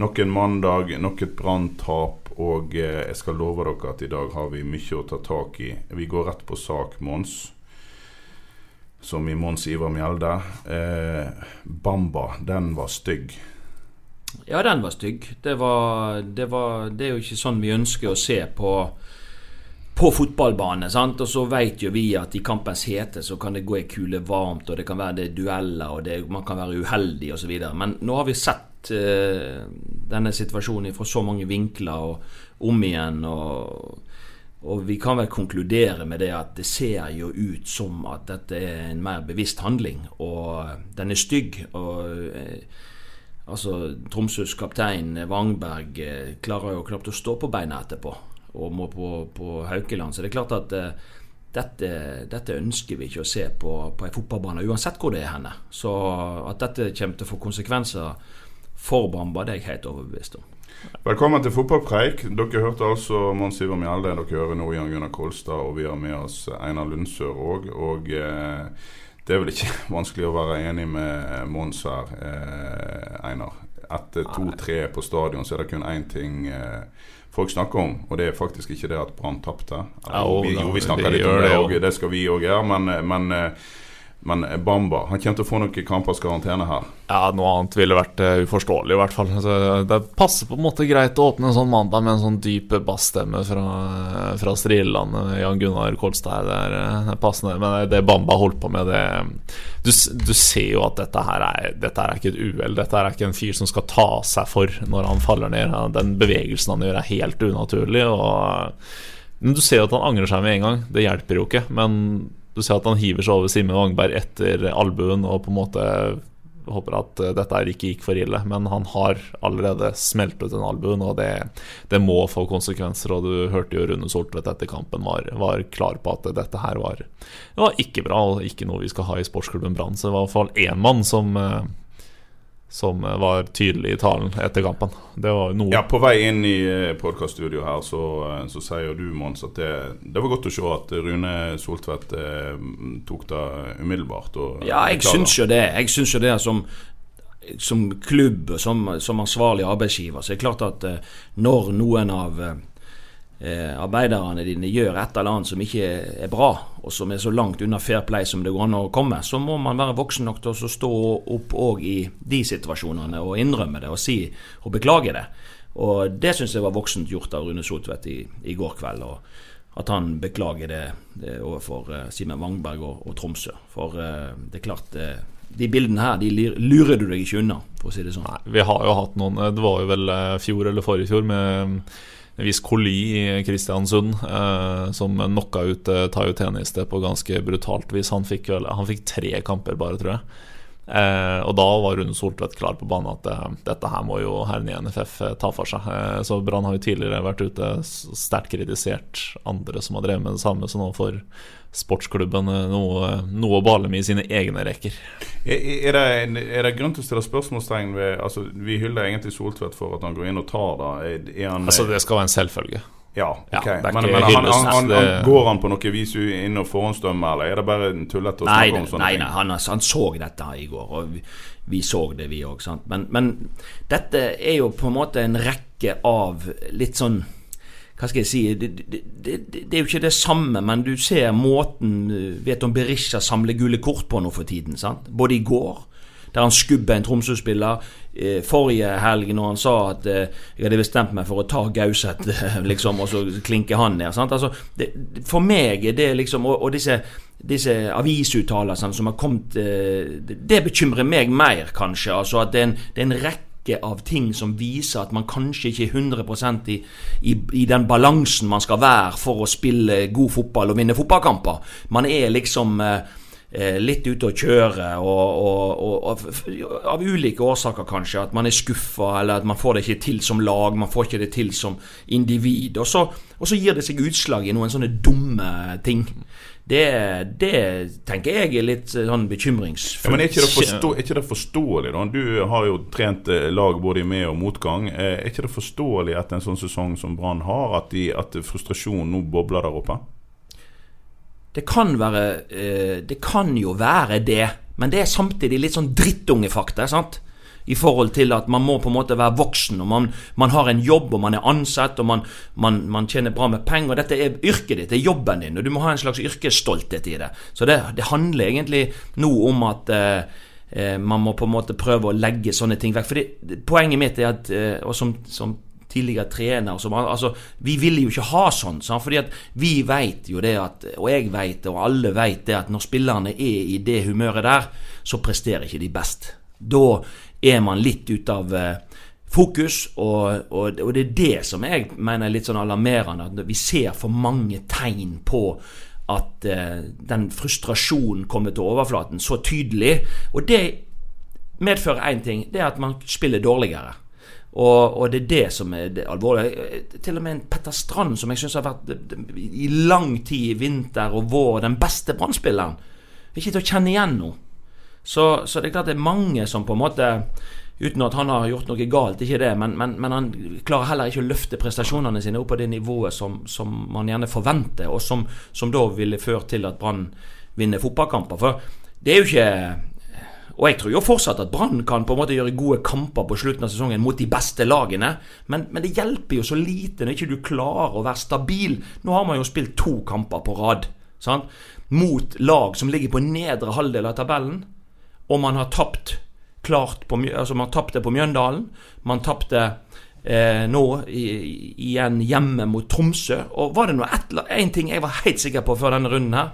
Nok en mandag, nok et branntap, og eh, jeg skal love dere at i dag har vi mye å ta tak i. Vi går rett på sak, Mons. Som i Mons Ivar Mjelde. Eh, Bamba, den var stygg. Ja, den var stygg. Det, var, det, var, det er jo ikke sånn vi ønsker å se på på fotballbane. sant? Og så vet jo vi at i kampens hete så kan det gå ei kule varmt, og det kan være det dueller, og det, man kan være uheldig osv. Men nå har vi sett eh, denne situasjonen fra så mange vinkler og om igjen. og og vi kan vel konkludere med det at det ser jo ut som at dette er en mer bevisst handling. Og den er stygg. og eh, altså Tromsøs kaptein Wangberg eh, klarer jo knapt å stå på beina etterpå, og må på, på Haukeland. Så det er klart at dette, dette ønsker vi ikke å se på, på en fotballbane, uansett hvor det er henne. Så at dette kommer til å få konsekvenser for Bamba, det er jeg helt overbevist om. Velkommen til fotballpreik. Dere hørte altså Mons Iver Mjelde. Dere hører nå Jan Gunnar Kolstad, og vi har med oss Einar Lundsør òg. Og eh, det er vel ikke vanskelig å være enig med Mons her, eh, Einar. Etter to-tre på stadion så er det kun én ting eh, folk snakker om, og det er faktisk ikke det at Brann tapte. Ja, vi, jo, vi snakker litt om det, òg, det skal vi òg gjøre, men, men eh, men Bamba han kommer til å få noen kampers karantene her. Ja, noe annet ville vært uh, uforståelig, i hvert fall. Så det passer på en måte greit å åpne en sånn mandag med en sånn dyp bassstemme fra, fra Stridelandet. Jan Gunnar Kolstad. Er, er passende. Men det Bamba holdt på med, det Du, du ser jo at dette her er Dette er ikke et uhell. Dette er ikke en fyr som skal ta seg for når han faller ned. Den bevegelsen han gjør, er helt unaturlig. Og, men du ser jo at han angrer seg med en gang. Det hjelper jo ikke. Men du ser at han hiver seg over Simen Wangberg etter albuen og på en måte håper at eh, dette ikke gikk for ille. Men han har allerede smeltet en albuen, og det, det, må få konsekvenser. Og du hørte jo Rune Soltvedt etter kampen var, var, klar på at dette her var, var ikke bra, og ikke noe vi skal ha i sportsklubben Brann. Så det var i hvert fall én mann som eh, som var tydelig i talen etter kampen. Det var noe Ja, På vei inn i podkaststudio her, så, så, sier du, Mons, at det, det, var godt å se at Rune Soltvedt eh, tok det umiddelbart. Og, ja, jeg syns jo det. Jeg syns jo det som, som klubb som, som, ansvarlig arbeidsgiver, så er det klart at eh, når noen av eh, arbeiderne dine gjør et eller annet som ikke er bra, og som er så langt unna fair play som det går an å komme, så må man være voksen nok til å stå opp òg i de situasjonene og innrømme det og si og beklage det. Og det syns jeg var voksent gjort av Rune Sotvedt i, i, går kveld. og At han beklager det, det overfor uh, Simen Wangberg og, og, Tromsø. For uh, det er klart de bildene her de lurer du deg ikke unna, for å si det sånn. Nei, vi har jo hatt noen Det var jo vel fjor eller forrige fjor med en viss Koli i Kristiansund, eh, som knocka ut eh, Tayo Teniste på ganske brutalt vis. Han fikk, han fikk, tre kamper bare, tror jeg. Eh, og da var Rune Soltvedt klar på banen at eh, dette her må jo herrene i NFF eh, ta for seg. Eh, så Brann har jo tidligere vært ute sterkt kritisert andre som har drevet med det samme, så nå får sportsklubben noe, noe å bale med i sine egne rekker. Er, er, det, er, det, grunn til å stille spørsmålstegn ved altså, Vi hyller egentlig Soltvedt for at han går inn og tar det. Han, altså, det skal være en selvfølge. Ja, ok. Ja, men, men han, han, han, går han på noe vis inn og forhåndsdømmer, eller er det bare tullete å snakke om sånne nei, ting? Nei, han, han, så dette i går, og vi, vi så det, vi òg. Men, men dette er jo på en måte en rekke av litt sånn hva skal jeg si det, det, det, det, er jo ikke det samme, men du ser måten Vet om Berisha samler gule kort på nå for tiden. sant? Både i går der han skubba en Tromsø-spiller. Eh, forrige helg når han sa at eh, jeg hadde bestemt meg for å ta Gauseth, eh, liksom, og så klinke han ned. Sant? Altså, for meg er det liksom Og, og disse, disse avisuttalelsene som har kommet eh, det bekymrer meg mer, kanskje. Altså at det er en, det er en rekke av ting som viser at man kanskje ikke er 100 i, i, i den balansen man skal være for å spille god fotball og vinne fotballkamper. Man er liksom eh, eh litt ute å kjøre, og, og, og, og, av ulike årsaker kanskje. At man er skuffa, eller at man får det ikke til som lag, man får ikke det til som individ. Og så, så gir det seg utslag i noen sånne dumme ting. Det, det, tenker jeg er litt sånn bekymringsfullt. Ja, men er ikke, det forstå, er ikke det forståelig, da? Du har jo trent eh, lag både i med- og motgang. Eh, er ikke det forståelig etter en sånn sesong som Brann har, at, de, at frustrasjonen nå bobler der oppe? Det kan være eh, Det kan jo være det, men det er samtidig litt sånn drittungefakta. sant? I forhold til at man må på en måte være voksen, og man, man har en jobb, og man er ansatt, og man, man, man, tjener bra med penger. og Dette er yrket ditt, det er jobben din, og du må ha en slags yrkesstolthet i det. Så det, det handler egentlig nå om at eh, eh, man må på en måte prøve å legge sånne ting vekk. For Poenget mitt er at, eh, og som, som tidligere trener som, altså, Vi ville jo ikke ha sånn. Sant? fordi at vi vet jo det at, og jeg vet og alle vet det at når spillerne er i det humøret der, så presterer ikke de best. Da er man litt ute av eh, fokus, og, og, og, det er det som jeg mener er litt sånn alarmerende. At vi ser for mange tegn på at eh, den frustrasjonen kommer til overflaten så tydelig. Og det medfører én ting, det er at man spiller dårligere. Og, og, det er det som er det alvorlige. Til og med en Petter Strand, som jeg syns har vært i lang tid i vinter og vår den beste brann ikke til å kjenne igjen nå. Så, så, det er klart det er mange som på en måte Uten at han har gjort noe galt, ikke det, men, men, men han klarer heller ikke å løfte prestasjonene sine opp på det nivået som, som man gjerne forventer, og som, som da ville ført til at Brann vinner fotballkamper. For det er jo ikke og jeg tror jo fortsatt at Brann kan på en måte gjøre gode kamper på slutten av sesongen mot de beste lagene, men, men, det hjelper jo så lite når ikke du klarer å være stabil. Nå har man jo spilt to kamper på rad sant? mot lag som ligger på nedre halvdel av tabellen og man har tapt klart på, altså man tapte på Mjøndalen. Man tapte eh, nå igjen hjemme mot Tromsø. Og var det nå én ting jeg var helt sikker på før denne runden her,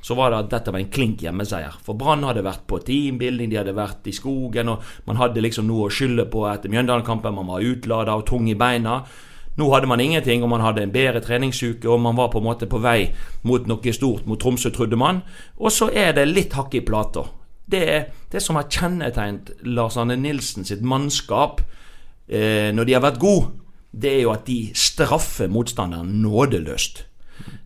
så var det at dette var en klink hjemmeseier. For Brann hadde vært på teambuilding, de hadde vært i skogen, og man hadde liksom noe å skylde på etter Mjøndalen-kampen. Man var utlada og tung i beina. Nå hadde man ingenting, og man hadde en bedre treningsuke, og man var på en måte på vei mot noe stort mot Tromsø, trodde man. Og så er det litt hakk i plata. Det det som har kjennetegnet Lars Arne Nilsen sitt mannskap eh, når de har vært gode, det er jo at de straffer motstanderen nådeløst.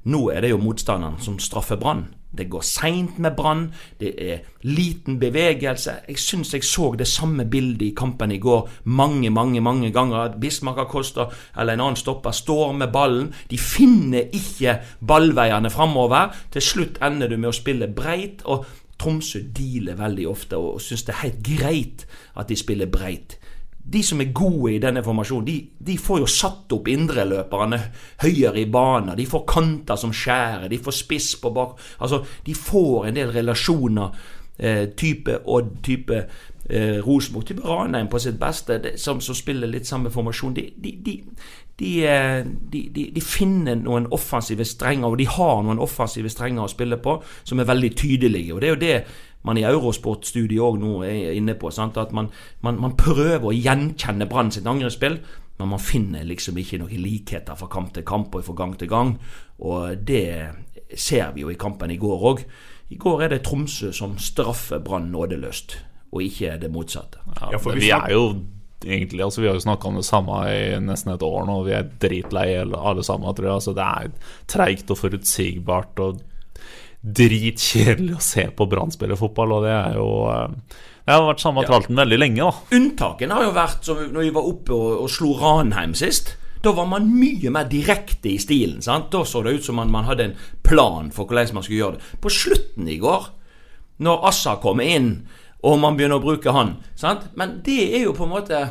Nå er det jo motstanderen som straffer Brann. Det går seint med Brann. Det er liten bevegelse. Jeg syns jeg så det samme bildet i kampen i går mange, mange mange ganger. At Bismarck Acosta eller en annen stopper står med ballen. De finner ikke ballveiene framover. Til slutt ender du med å spille breit. Og Tromsø dealer veldig ofte og syns det er helt greit at de spiller breit. De som er gode i denne formasjonen, de, de får jo satt opp indreløperne høyere i banen. De får kanter som skjærer, de får spiss på bak Altså, de får en del relasjoner. Eh, type Odd, type eh, Rosenborg, type Ranheim på sitt beste, det, som, som, spiller litt samme formasjon. De, de, Eh, de, de, de, finner noen offensive strenger, og de har noen offensive strenger å spille på som er veldig tydelige. og Det er jo det man i Eurosport-studiet òg nå er inne på. Sant? At man, man, man, prøver å gjenkjenne Brann sitt angrepsspill, men man finner liksom ikke noen likheter fra kamp til kamp og fra gang til gang. Og det ser vi jo i kampen i går òg. I går er det Tromsø som straffer Brann nådeløst, og ikke det motsatte. Ja, for vi er jo egentlig. Altså, vi har jo snakka om det samme i nesten et år nå, og vi er dritlei alle sammen, tror jeg. Altså, det er treigt og forutsigbart og dritkjedelig å se på Brann spille fotball, og det er jo eh, det har vært samme tralten veldig lenge, da. Unntaken har jo vært som når vi var oppe og, og slo Ranheim sist. Da var man mye mer direkte i stilen. sant? Da så det ut som man, man hadde en plan for hvordan man skulle gjøre det. På slutten i går, når Assa kom inn og man begynner å bruke han. Sant? Men det er jo på en måte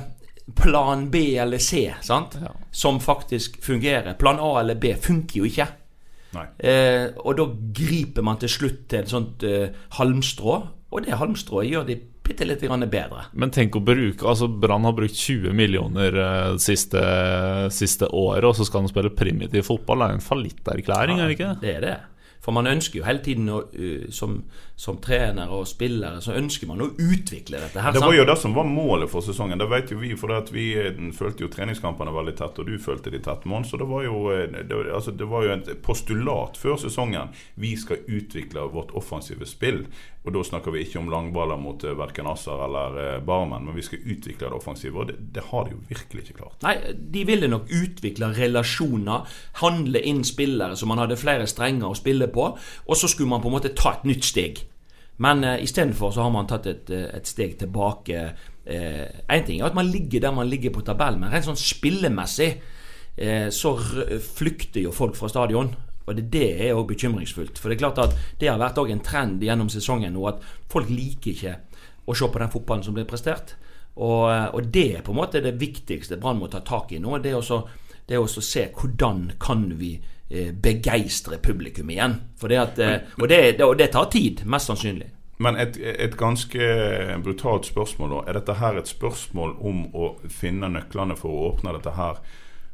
plan B eller C sant? Ja. som faktisk fungerer. Plan A eller B funker jo ikke. Eh, og da griper man til slutt til et sånt eh, halmstrå. Og det halmstrået gjør de bitte litt grann bedre. Men tenk å bruke Altså Brann har brukt 20 millioner eh, siste, siste året, og så skal han spille primitiv fotball. Det er en fallitterklæring, er det ikke? Det er det. For man ønsker jo hele tiden å, uh, som, som trener og spillere, så ønsker man å utvikle dette. her Det var jo det som var målet for sesongen. Det vet jo vi, for vi eh, følte jo treningskampene veldig tett, og du følte de tett, Mons. Så det var jo, eh, det, altså, det var jo et postulat før sesongen. Vi skal utvikle vårt offensive spill. Og da snakker vi ikke om langballer mot uh, verken Asser eller Barmen, men vi skal utvikle det offensive. Og det, det har de jo virkelig ikke klart. Nei, de ville nok utvikle relasjoner, handle inn spillere så man hadde flere strenger å spille på, og så skulle man på en måte ta et nytt steg. Men uh, istedenfor så har man tatt et, eh, et steg tilbake. Én ting er at man ligger der man ligger på tabellen, men rent sånn spillemessig eh, så flykter jo folk fra stadion. Og det, det er jo bekymringsfullt. For det er klart at det har vært en trend gjennom sesongen nå at folk liker ikke å se på den fotballen som blir prestert. Og, og det er på en måte det viktigste Brann må ta tak i nå. Det er å se hvordan kan vi eh, begeistre publikum igjen. Det at, eh, og, det, og det tar tid, mest sannsynlig. Men et, et ganske brutalt spørsmål da. Er dette her et spørsmål om å finne nøklene for å åpne dette her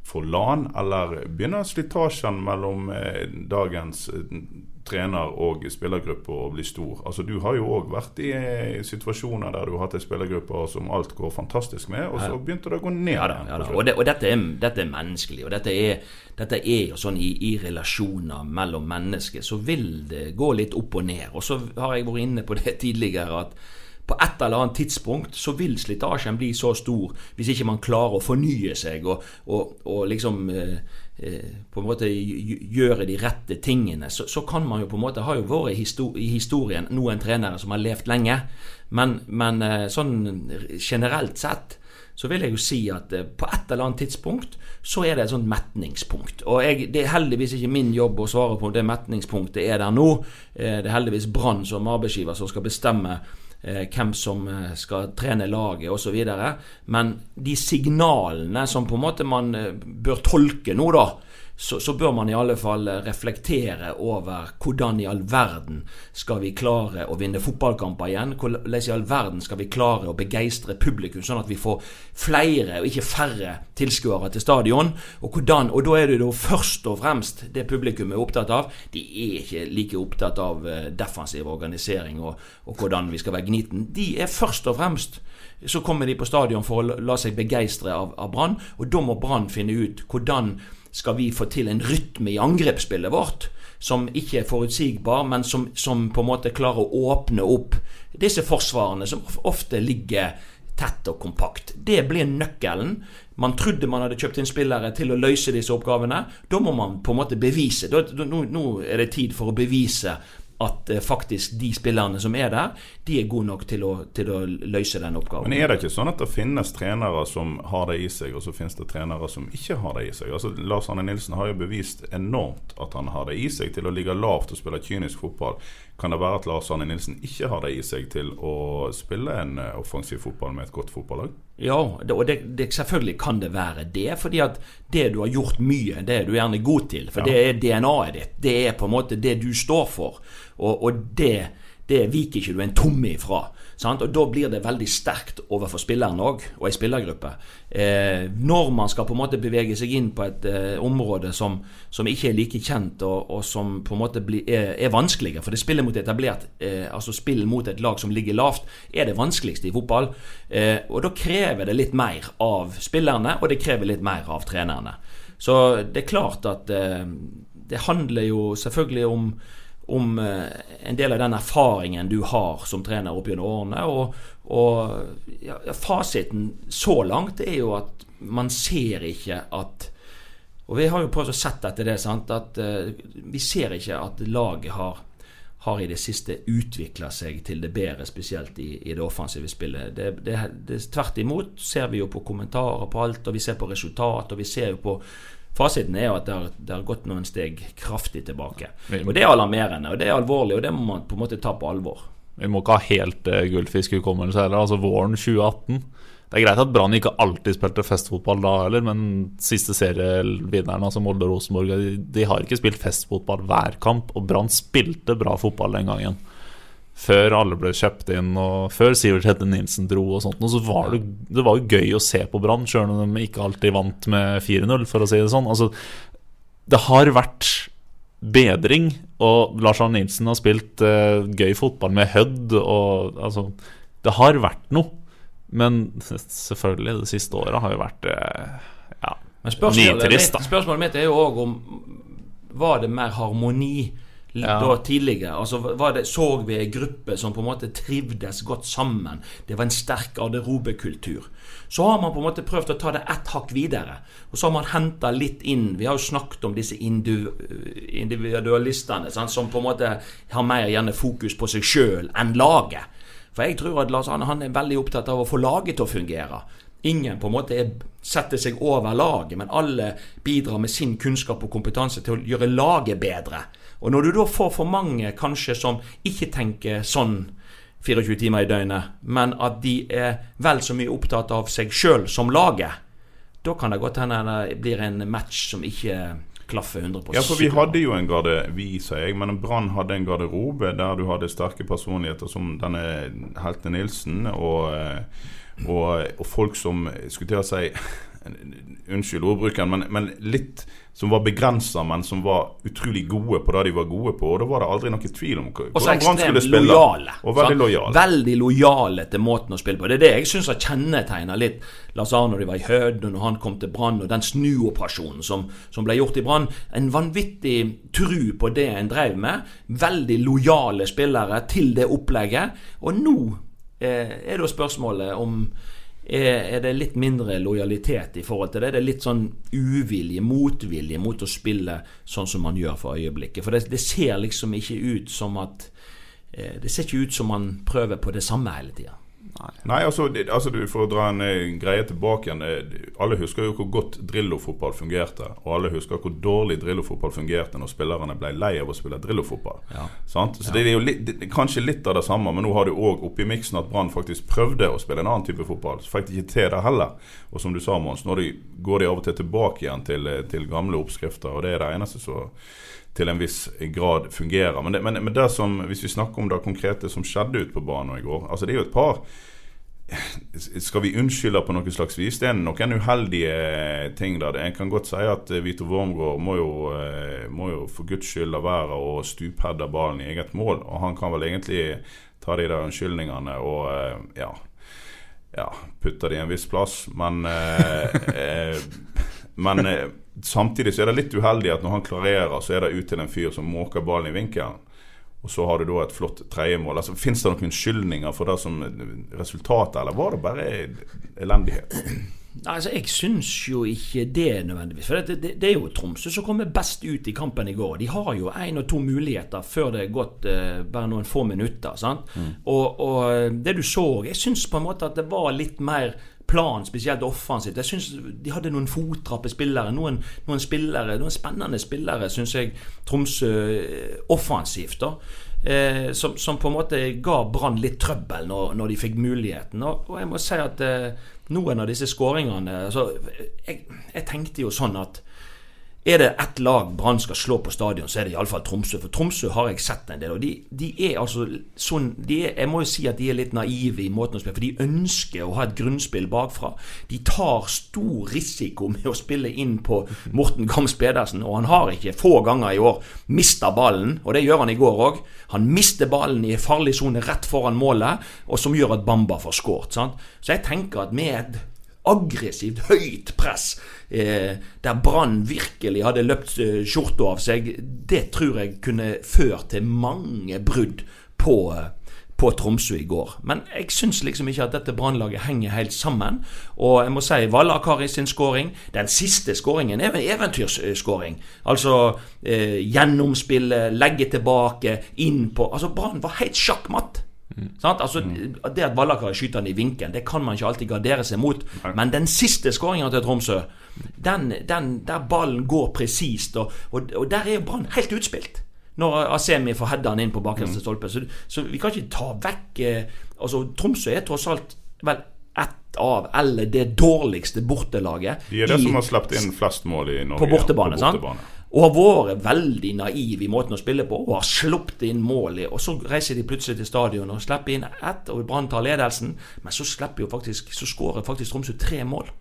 for LAN, eller begynner slitasjen mellom eh, dagens eh, trener og spillergruppe å bli stor? Altså Du har jo òg vært i eh, situasjoner der du har hatt en spillergruppe som alt går fantastisk med, og så begynte det å gå ned. Ja da, ja da. Og, det, og dette, er, dette er menneskelig. Og dette er, dette er jo sånn i, i relasjoner mellom mennesker, så vil det gå litt opp og ned. Og så har jeg vært inne på det tidligere at på et eller annet tidspunkt så vil slitasjen bli så stor hvis ikke man klarer å fornye seg og, og, og liksom eh, eh, på en måte gjøre de rette tingene. Så, så kan man jo på en måte har jo vært i historien noen trenere som har levd lenge. Men, men eh, sånn generelt sett så vil jeg jo si at på et eller annet tidspunkt så er det et sånt metningspunkt. Og jeg, det er heldigvis ikke min jobb å svare på om det metningspunktet er der nå. Det er heldigvis Brann som arbeidsgiver som skal bestemme hvem som eh, skal trene laget osv. Men de signalene som på en måte man eh, bør tolke nå, da, så, så bør man i alle fall eh, reflektere over hvordan i all verden skal vi klare å vinne fotballkamper igjen? Hvordan i all verden skal vi klare å begeistre publikum, sånn at vi får flere og ikke færre tilskuere til stadion? Og, hvordan, og da er det jo først og fremst det publikum er opptatt av. De er ikke like opptatt av eh, defensiv organisering og, og hvordan vi skal være gniten. De er først og fremst så kommer de på stadion for å la- seg begeistre av, av Brann, og da må Brann finne ut hvordan skal vi få til en rytme i angrepsspillet vårt som ikke er forutsigbar, men som, som på en måte klarer å åpne opp disse forsvarene som ofte ligger tett og kompakt. Det blir nøkkelen. Man trodde man hadde kjøpt inn spillere til å løse disse oppgavene. Da må man på en måte bevise. Da, nå, nå er det tid for å bevise at eh, faktisk de spillerne som er der, de er gode nok til å, til å løse den oppgaven. Men er det ikke sånn at det finnes trenere som har det i seg, og så finnes det trenere som ikke har det i seg? Altså, Lars Arne Nilsen har jo bevist enormt at han har det i seg til å ligge lavt og spille kynisk fotball. Kan det være at Lars Arne Nilsen ikke har det i seg til å spille en eh, offensiv fotball med et godt fotballag? Ja, og det, det, selvfølgelig kan det være det. Fordi at det du har gjort mye, det er du gjerne god til. For Ja. det er DNA-et ditt. Det er på en måte det du står for. Og, og det, det viker ikke du en tomme ifra. Sant? Og da blir det veldig sterkt overfor spilleren òg, og ei spillergruppe. Eh, når man skal på en måte bevege seg inn på et eh, område som, som ikke er like kjent, og, og som på en måte blir, er, er vanskeligere, for det spillet mot etablert eh, Altså spill mot et lag som ligger lavt, er det vanskeligste i fotball. Eh, og da krever det litt mer av spillerne, og det krever litt mer av trenerne. Så det er klart at eh, det handler jo selvfølgelig om om eh, en del av den erfaringen du har som trener opp gjennom årene. Og, og ja, fasiten så langt er jo at man ser ikke at Og vi har jo prøvd å sette etter det, sant, at uh, vi ser ikke at laget har har i det siste utvikla seg til det bedre, spesielt i, i det offensive spillet. Det, det, det, tvert imot ser vi jo på kommentarer på alt, og vi ser på resultat, og vi ser jo på Fasiten er jo at det har, det har gått noen steg kraftig tilbake. Og Det er alarmerende, og det er alvorlig, og det må man på en måte ta på alvor. Vi må ikke ha helt uh, gullfiskhukommelse heller. Altså våren 2018. Det er greit at Brann ikke alltid spilte festfotball da heller, men siste serievinneren, altså Molde og Rosenborg, de, de har ikke spilt festfotball hver kamp. Og Brann spilte bra fotball den gangen. Før alle ble kjøpt inn, og før Sivert Hedde Nilsen dro og sånt, og så var det, det var jo gøy å se på Brann, sjøl om de ikke alltid vant med 4-0, for å si det sånn. Altså, det har vært bedring, og Lars Arne Nilsen har spilt uh, gøy fotball med Hødd, og altså Det har vært noe. Men selvfølgelig, det siste året har jo vært uh, ja, nitrist, spørsmålet mitt er jo òg om Var det mer harmoni Ja. da tidligere? Altså det, Så vi en gruppe som på en måte trivdes godt sammen? Det var en sterk garderobekultur. Så har man på en måte prøvd å ta det ett hakk videre. Og så har man henta litt inn Vi har jo snakket om disse individualistene sant, som på en måte har mer gjerne fokus på seg sjøl enn laget. For jeg tror at Lars Arne han er veldig opptatt av å få laget til å fungere. Ingen på en måte er, setter seg over laget, men alle bidrar med sin kunnskap og kompetanse til å gjøre laget bedre. Og når du da får for mange kanskje som ikke tenker sånn 24 timer i døgnet, men at de er vel så mye opptatt av seg sjøl som laget, da kan det godt hende det blir en match som ikke klaffer 100% Ja, for vi hadde jo en garde, vi, sier jeg, men Brann hadde en garderobe der du hadde sterke personligheter som denne Helte Nilsen, og, eh, og, og folk som skulle til å si Unnskyld ordbruken, men, men litt som var begrensa, men som var utrolig gode på det de var gode på. Og da var det aldri noen tvil om hvordan Brann skulle spille. lojale. Og veldig sant? lojale. Veldig lojale til måten å spille på. Det er det jeg syns har kjennetegna litt Lars Arne når de var i Hødd, og når han kom til Brann, og den snuoperasjonen som, som ble gjort i Brann. En vanvittig tru på det en drev med. Veldig lojale spillere til det opplegget. Og nå eh, er da spørsmålet om er, er det litt mindre lojalitet i forhold til det? Det er litt sånn uvilje, motvilje mot å spille sånn som man gjør for øyeblikket. For det, det ser liksom ikke ut som at eh, Det ser ikke ut som man prøver på det samme hele tida. Nei, altså, altså For å dra en eh, greie tilbake igjen. eh, Alle husker jo hvor godt Drillo-fotball fungerte. Og alle husker hvor dårlig Drillo-fotball fungerte når spillerne ble lei av å spille Drillo-fotball. Ja. Så det er jo litt, det, kanskje litt av det samme, men nå har du òg oppi miksen at Brann faktisk prøvde å spille en annen type fotball. Så fikk de ikke til det heller. Og som du sa, Mons, nå går de av og til tilbake igjen til, eh, til gamle oppskrifter. Og det er det eneste som til en viss grad fungerer. Men, det, men, men det som, hvis vi snakker om det konkrete som skjedde ute på banen i går altså Det er jo et par skal vi unnskylde på noe slags vis? Det er noen uheldige ting der. En kan godt si at eh, Vito Wormgård må jo, eh, må jo for guds skyld la være å stupheade ballen i eget mål. Og han kan vel egentlig ta de der unnskyldningene og eh, ja, ja putte det i en viss plass. Men, men samtidig så er det litt uheldig at når han klarerer, så er det ut til en fyr som måker ballen i vinkelen. Og så har du da et flott tredjemål. Altså, Fins det noen unnskyldninger for det som resultatet, eller var det bare elendighet? Altså, Jeg syns jo ikke det nødvendigvis. For det, det, det er jo Tromsø som kommer best ut i kampen i går. De har jo én og to muligheter før det er gått uh, bare noen få minutter. sant? Og, og det du så Jeg syns på en måte at det var litt mer plan, spesielt offensivt. Jeg synes De hadde noen fotrappe spillere. Noen, noen spillere, noen spennende spillere, syns jeg Tromsø eh, offensivt. da eh, som, som på en måte ga Brann litt trøbbel når, når de fikk muligheten. Og, og jeg må si at eh, noen av disse skåringene altså, jeg, jeg tenkte jo sånn at er det ett lag Brann skal slå på stadion, så er det iallfall Tromsø. For Tromsø har jeg sett en del. Og de, de er altså sånn er, Jeg må jo si at de er litt naive i måten å spille For de ønsker å ha et grunnspill bakfra. De tar stor risiko med å spille inn på Morten Gams Pedersen, og han har ikke få ganger i år mista ballen, og det gjør han i går òg. Han mister ballen i farlig sone rett foran målet, og som gjør at Bamba får skåret. Så jeg tenker at med et aggressivt, høyt press, eh, der Brann virkelig hadde løpt eh, skjorta av seg, det tror jeg kunne ført til mange brudd på, eh, på Tromsø i går. Men jeg syns liksom ikke at dette Brannlaget henger helt sammen. Og jeg må si Vallakari sin skåring Den siste skåringen er en eventyrskåring. Altså eh, gjennomspille, legge tilbake, inn på Altså Brann var helt sjakkmatt. Sant? Altså, Det at Vallakar skyter den i vinkel, det kan man ikke alltid gardere seg mot. Men den siste skåringa til Tromsø, den, den, der ballen går presist, og, og, og der er Brann helt utspilt. Når Asemi får heada han inn på bakerste stolpe. Så, så vi kan ikke ta vekk eh, Altså, Tromsø er tross alt vel ett av, eller det dårligste bortelaget De er det i- som har sluppet inn flest mål i Norge. på bortebane. sant? Og har vært veldig naiv i måten å spille på, og har sluppet inn mål. Og så reiser de plutselig til stadion og slipper inn ett, og Brann tar ledelsen. Men så slipper jo faktisk, så skårer faktisk Tromsø tre mål.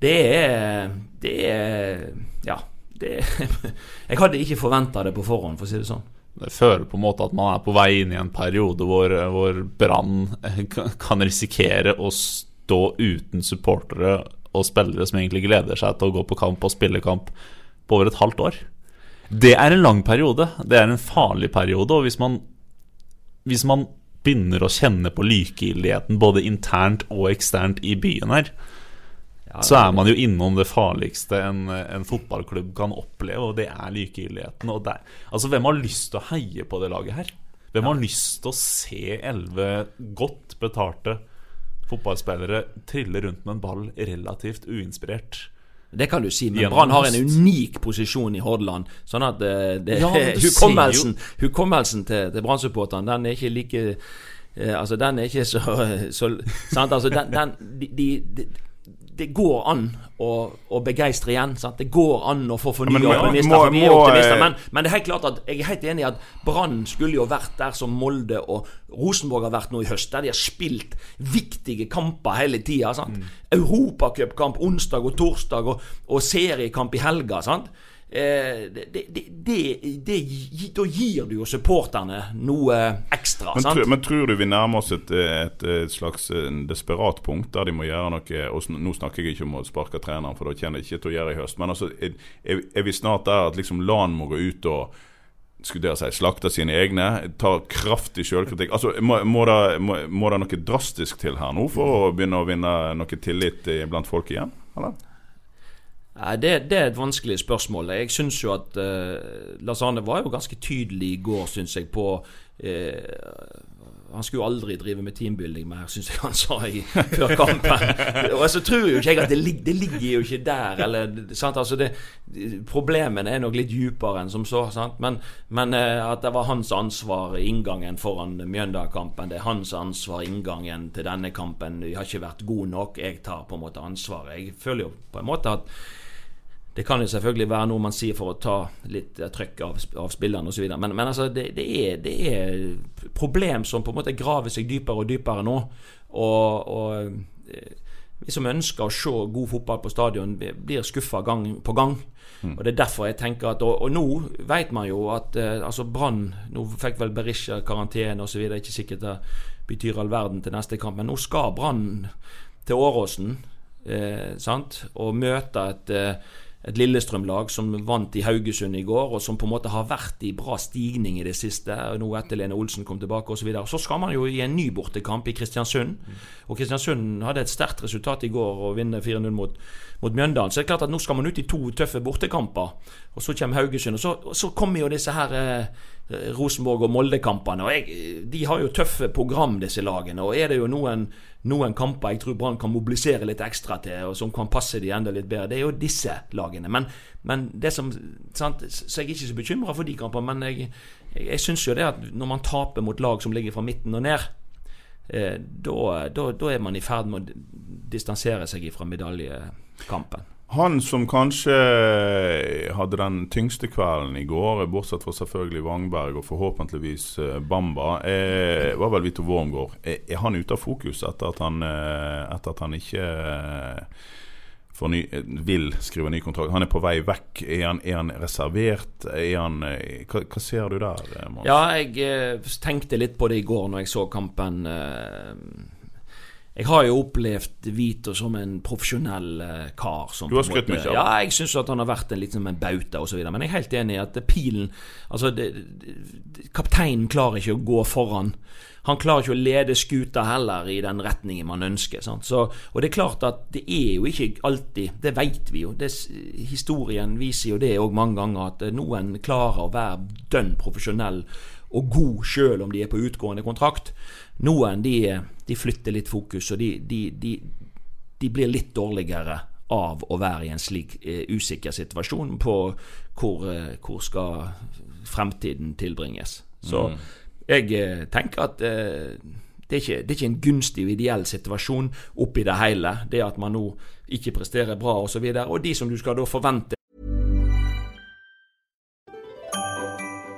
Det er Det er Ja. Det jeg hadde ikke forventa det på forhånd, for å si det sånn. Det føler på en måte at man er på vei inn i en periode hvor, hvor Brann kan risikere å stå uten supportere og spillere som egentlig gleder seg til å gå på kamp og spille kamp på over et halvt år. Det er en lang periode. Det er en farlig periode. Og hvis man, hvis man begynner å kjenne på likegyldigheten både internt og eksternt i byen her, ja, så er man jo innom det farligste en, en fotballklubb kan oppleve, og det er likegyldigheten. Og der, altså, hvem har lyst til å heie på det laget her? Hvem har lyst til å se elleve godt betalte fotballspillere trille rundt med en ball relativt uinspirert? Det kan du si, men Brann har en unik posisjon i Hordaland. Sånn at det, det, ja, hukommelsen, hukommelsen, til, til Brann-supporterne, den er ikke like eh, Altså, den er ikke så, så sant? Altså, den, den de, de, det går an å, å begeistre igjen. Sant? Det går an å få fornya ja, optimister. For vi er optimister men, men, det er helt klart at jeg er helt enig i at Brann skulle jo vært der som Molde og Rosenborg har vært nå i høst. Der de har spilt viktige kamper hele tida. Mm. Europacupkamp onsdag og torsdag og, og seriekamp i helga. sant? Eh, det, det, det, da gir du jo supporterne noe ekstra. Men, tro, men tror du vi nærmer oss et, et, et, slags desperat punkt der de må gjøre noe og Nå snakker jeg ikke om å sparke treneren, for da kjenner jeg ikke til å gjøre i høst. Men altså, er, er vi snart der at liksom LAN må gå ut og skulle dere si, slakte sine egne, ta kraftig selvkritikk. Altså, må, må, det, må, må, det, noe drastisk til her nå for å begynne å vinne noe tillit blant folk igjen? Eller? Det, det, er et vanskelig spørsmål. Jeg syns jo at uh, Lasane var jo ganske tydelig i går, syns jeg, på uh, han skulle aldri drive med teambuilding mer, syns jeg han sa i, før kampen. Og så tror jo ikke jeg at det, lig, det ligger jo ikke der. Eller, altså det, problemene er nok litt dypere enn som så. Men, men, eh, at det var hans ansvar inngangen foran Mjøndalen-kampen. Det er hans ansvar inngangen til denne kampen. Vi har ikke vært gode nok. Jeg tar på en måte ansvaret. Jeg føler jo på en måte at det kan jo selvfølgelig være noe man sier for å ta litt trykk trøkk av, av spillerne osv. Men, men altså, det, det, er, det er problem som på en måte graver seg dypere og dypere nå. Og, og eh, vi som ønsker å se god fotball på stadion, blir skuffa gang på gang. Mm. Og det er derfor jeg tenker at Og, og nå vet man jo at uh, altså Brann Nå fikk vel Berisha karantene osv. Ikke sikkert det betyr all verden til neste kamp, men nå skal Brann til Åråsen eh, sant? og møte et eh, et Lillestrøm-lag som vant i Haugesund i går, og som på en måte har vært i bra stigning i det siste, nå etter Lene Olsen kom tilbake osv. Så, videre. så skal man jo i en ny bortekamp i Kristiansund. Og Kristiansund hadde et sterkt resultat i går og vinner 4-0 mot, mot Mjøndalen. Så det er klart at nå skal man ut i to tøffe bortekamper, og så kommer Haugesund. Og så, så kommer jo disse her eh, Rosenborg- og Molde-kampene. Og jeg, De har jo tøffe program, disse lagene. Og er det jo noen noen kamper jeg tror Brann kan mobilisere litt ekstra til, og som kan passe de enda litt bedre, det er jo disse lagene. Men, men det som sant, Så jeg er ikke så bekymra for de kampene. Men jeg, jeg, jeg syns jo det at når man taper mot lag som ligger fra midten og ned, eh, da er man i ferd med å distansere seg fra medaljekampen. Han som kanskje hadde den tyngste kvelden i går, bortsett fra selvfølgelig Wangberg og forhåpentligvis eh, Bamba, er, var vel Vito Wormgård. Er, er, han ute av fokus etter at han, eh, etter at han ikke eh, ny, vil skrive ny kontrakt? Han er på vei vekk. Er han, er han reservert? Er han, hva, hva, ser du der? Mons? Ja, jeg tenkte litt på det i går når jeg så kampen. Jeg har jo opplevd Vito som en profesjonell kar. kar. du har skrytt mye av Ja, jeg syns at han har vært en, liksom en bauta osv. Men jeg er helt enig i at pilen Altså, det, kapteinen klarer ikke å gå foran. Han klarer ikke å lede skuta heller i den retningen man ønsker. Så, og det er klart at det er jo ikke alltid Det vet vi jo. Det, historien viser jo det òg mange ganger, at noen klarer å være dønn profesjonell og god sjøl om de er på utgående kontrakt. Noen de, de flytter litt fokus, og de, de, de, blir litt dårligere av å være i en slik eh, usikker situasjon på hvor, eh, hvor skal fremtiden tilbringes. Så mm. jeg eh, tenker at det er, ikke, det er ikke en gunstig og ideell situasjon oppi det hele. Det at man nå ikke presterer bra osv. Og, så og de som du skal da forvente